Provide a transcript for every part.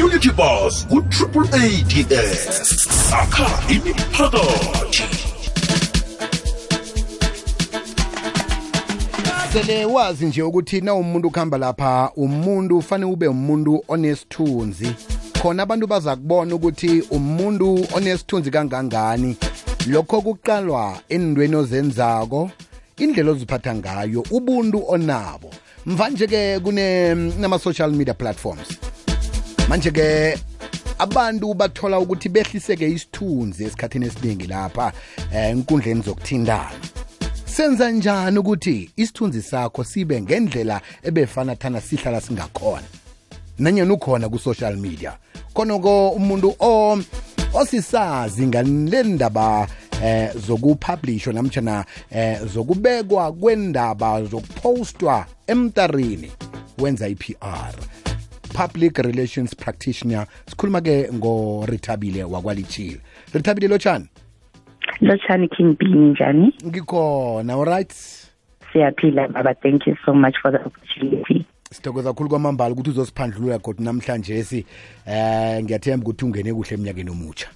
community bus ku-triple ats akha imiphakathi sele wazi nje ukuthi na umuntu ukuhamba lapha umuntu ufanele ube umuntu onesithunzi. Khona abantu baza kubona ukuthi umuntu onesithunzi kangangani. Lokho kuqalwa endweni ozenzako indlela oziphatha ngayo ubuntu onabo. Mvanje-ke kunama-social media platforms. Manje-ke abantu bathola ukuthi behliseke isithunzi esikhathini esiningi lapha eh, enkundleni zokuthindana senza njani ukuthi isithunzi sakho sibe ngendlela ebefana thana sihlala singakhona? Nanyena ukhona ku-social media khonoko umuntu o osisazi ngale ndaba eh zokupublishwa namtshana eh zokubekwa kwendaba zokupostwa emtarini wenza i-PR public relations practitioner. Sikhuluma ke ngorithabile wakwalithile rithabile lotshani? Lotshani king b njani ngikhona alright siyaphila baba. Thank you so much for the opportunity. Sithokoza kakhulu kwamambala ukuthi uzosiphandlulula kodwa namhlanje si. Eh ngiyathemba ukuthi ungene kuhle eminyakeni omutsha.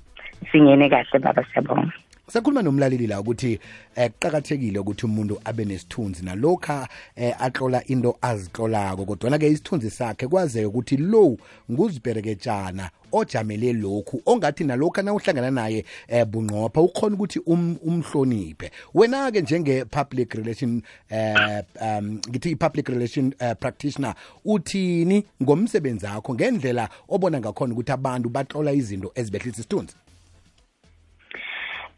Singene kahle baba siyabonga sakhuluma nomlaleli la ukuthi eh kuqakathekile ukuthi umuntu abe nesithunzi nalokha eh atlola into azitlolako kodwa ke isithunzi sakhe kwazeke ukuthi lo nguzipereketshana ojamele lokhu ongathi nalokhu nawuhlangana naye eh bunqopha ukhona ukuthi um, umhloniphe. Wena ke njenge public relation eh um ngithi i-public relation uh, practitioner uthini ngomsebenzi wakho ngendlela obona ngakhona ukuthi abantu batlola izinto ezibehlisa isithunzi?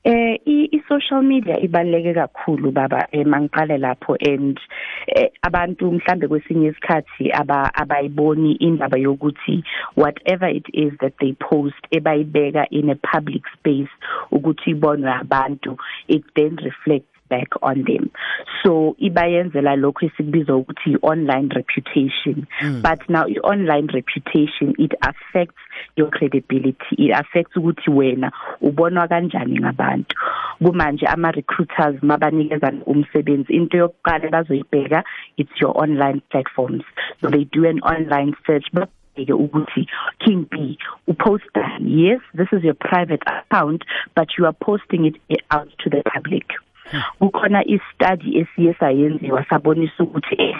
Eh i-social media ibaluleke kakhulu baba mangiqale lapho and eh, abantu mhlambe kwesinye isikhathi aba abayiboni indaba yokuthi whatever it is that they post ebayibeka in a public space ukuthi ibonwe abantu it then reflects back on them. So ibayenzela lokho esikubiza ukuthi i-online reputation. Mm. but now i-online reputation it affects your credibility. It affects ukuthi wena ubonwa kanjani ngabantu. Kumanje ama recruiters mabanikeza umsebenzi. Into yokuqala bazoyibheka it's your online platforms. So they do an online search but ke ukuthi King B uposta yes this is your private account but you are posting it out to the public kukhona i-study esiye sayenziwa sabonisa ukuthi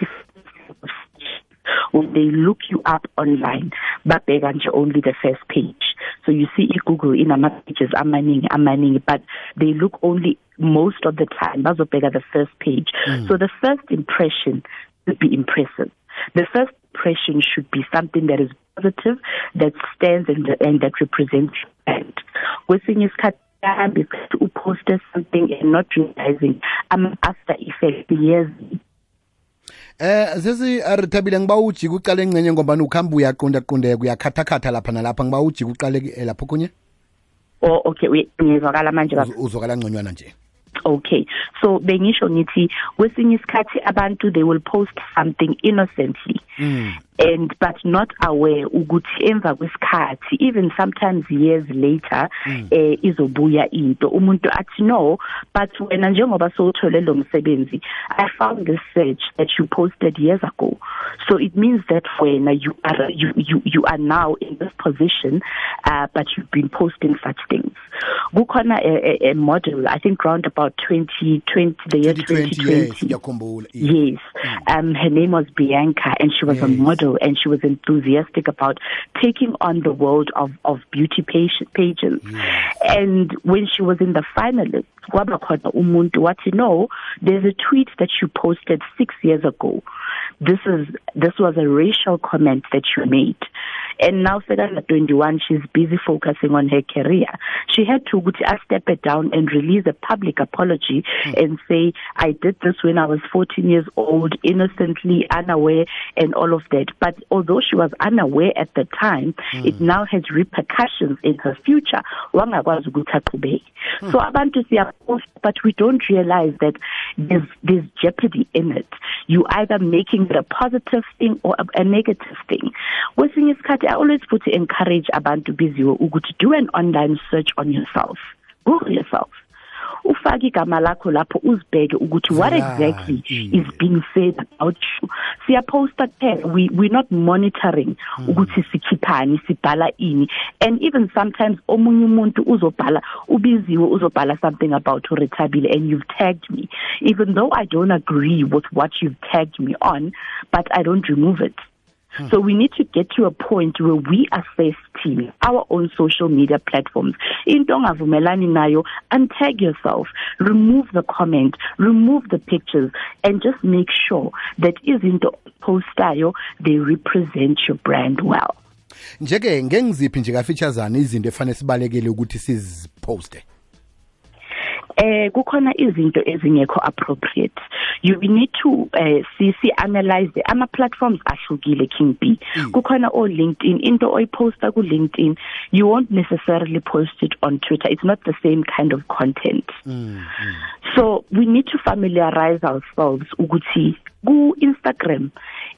when they look you up online babheka nje only the first page. So you see i-google inama pages amaningi amaningi but they look only most of the time. Bazobheka the first page. Mm. so the first impression should be impressive. The first impression should be something that is positive that stands and, and that represents and kwesinye isikhathi uyahambe isikhathi uposte something and not realizing ama after effect years Eh sesi arithabile ngiba ujika uqale engcenye ngoba ukhamba uyaqonda qondeka uyakhathakhatha lapha nalapha. Ngiba ujika uqale lapho kunye? Oh okay uyezwakala manje baba. Uzwakala ngconywana nje. Okay. So bengisho ngithi kwesinye isikhathi abantu they will post something innocently. Mm. and but not aware ukuthi emva kwesikhathi even sometimes years later mm. eh izobuya into. Umuntu athi no but wena njengoba sowuthole lo msebenzi i found this search that you posted years ago. So it means that wena you are you you, you are now in this position uh, but you've been posting such things kukhona a, a, a model i think round about 2020 the year 2020 yes, yes. Mm. um her name was Bianca and she was yes. a model and she was enthusiastic about taking on the world of of beauty pageants yes. and when she was in the finalists kwaba khona umuntu wathi no there's a tweet that you posted 6 years ago this is this was a racial comment that you made and now Fedala 21 she's busy focusing on her career she had to ukuthi I step it down and release a public apology mm. and say I did this when I was 14 years old innocently unaware and all of that but although she was unaware at the time mm. it now has repercussions in her future wangakwazi ukuthi aqhubeke mm. so abantu siyapost but we don't realize that there's there's jeopardy in it you either making it a positive thing or a, a negative thing kwesinye isikhathi I always put to encourage abantu biziwe ukuthi do an online search on yourself. Google yourself. Ufake igama lakho lapho uzibheke ukuthi what exactly Yeah. is being said about you. Siyaposta kuphela we we're not monitoring hmm. ukuthi sikhiphani sibhala ini. And even sometimes omunye umuntu uzobhala ubiziwe uzobhala something about uRethabile and you've tagged me. Even though I don't agree with what you've tagged me on but I don't remove it Hmm. So we need to get to a point where we assess team, our own social media platforms. Into ongavumelani nayo, untag yourself, remove the comment, remove the pictures, and just make sure that izinto postayo they represent your brand well. njeke ngengiziphi nje kafeaturesana izinto efanele sibalekele ukuthi siziposte eh kukhona izinto ezingekho appropriate. You we need to eh see see analyze the ama platforms ahlukile King B. Kukhona o LinkedIn into oyiposta ku LinkedIn you won't necessarily post it on Twitter. It's not the same kind of content. So we need to familiarize ourselves ukuthi ku Instagram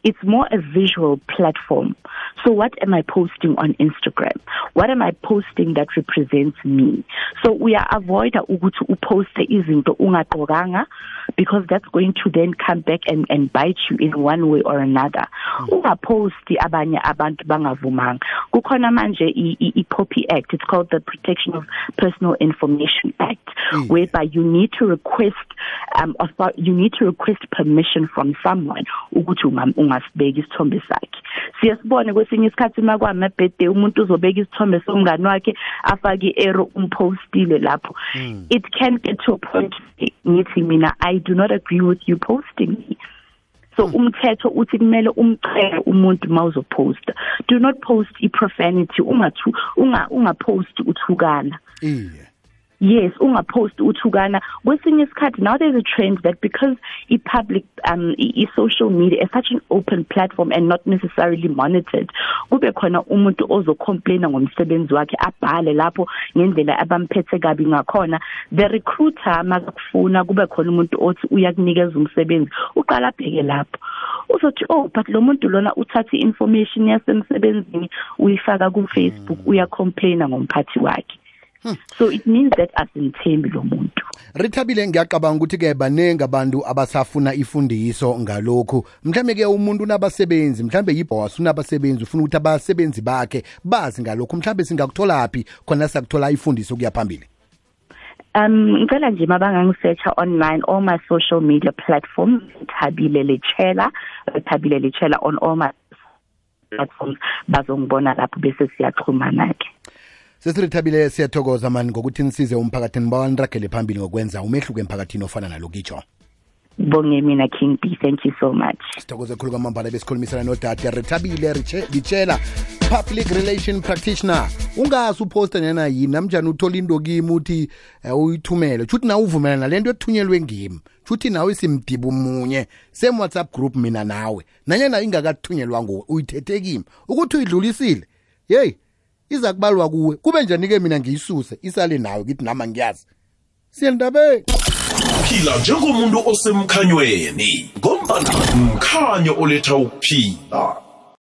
it's more a visual platform. So what am i posting on Instagram? What am i posting that represents me? So we are avoid ukuthi uposte izinto ungaqokanga because that's going to then come back and and bite you in one way or another. Ungaposti abanye abantu bangavumanga. Kukhona manje i, i, i POPI Act. It's called the Protection of Personal Information Act Mm. whereby you need to request um you need to request permission from someone ukuthi unga- ungasibeka isithombe sakhe. Siyasibone kwesinye isikhathi makwama birthday umuntu uzobeka isithombe somngani wakhe afake i-arrow umpostile lapho. It can get to a point ngithi mina i do not agree with you posting me. So umthetho uthi kumele umcele umuntu mawuzoposta do not post i-profanity ungathu unga ungapost uthukana. Iye. Yes ungapost uthukana. Kwesinye isikhathi now there's a trend that because i-public um i-social media is such an open platform and not necessarily monitored kube khona umuntu ozocomplaina ngomsebenzi wakhe abhale lapho ngendlela abamphethe kabi ngakhona. The recruiter makufuna kube khona umuntu othi uyakunikeza umsebenzi uqala abheke lapho. Uzothi oh but lo muntu lona uthatha i-information yasemsebenzini uyifaka ku Facebook uyacomplaina ngomphathi wakhe. So it means that asimthembi lo muntu. Rithabile ngiyacabanga ukuthi ke baningi abantu abasafuna ifundiso ngalokhu. Mhlambe ke umuntu unabasebenzi mhlambe yiboss unabasebenzi ufuna ukuthi abasebenzi bakhe bazi ngalokhu mhlambe singakuthola phi khona sakuthola ifundiso kuya phambili? Um ngicela nje mabangangisearcha online all my social media platforms. Thabile lechela thabile lechela on all my platforms. Bazongibona lapho bese siyaxhumana ke sesirithabile siyathokoza mani ngokuthi nisize umphakathini bawaniragele phambili ngokwenza umehluko emphakathini ofana nalokitsho bonge mina king b thank you so much. Sithokoze khulu kwamambala besikhulumisana nodade rithabile Riche- litshela public relation practitioner ungazi uposta nena yini? Namnjani uthola into kimi uthi eh, uyithumele? Shouthi nawe uvumela nale nto ethunyelwe ngimi. Tshuthi nawe simdiba munye same whatsapp group mina nawe. Nanyana ingakathunyelwa nguwe uyithethe kimi. Ukuthi uyidlulisile? Yeyi iza kubalwa kuwe. Kube njani-ke mina ngiyisuse? Isale nawe kithi nama ngiyazi. Siyendabeni phila njengomuntu osemkhanyweni. Ngombana mkhanyo oletha ukuphila